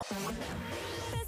Best muziek just nu.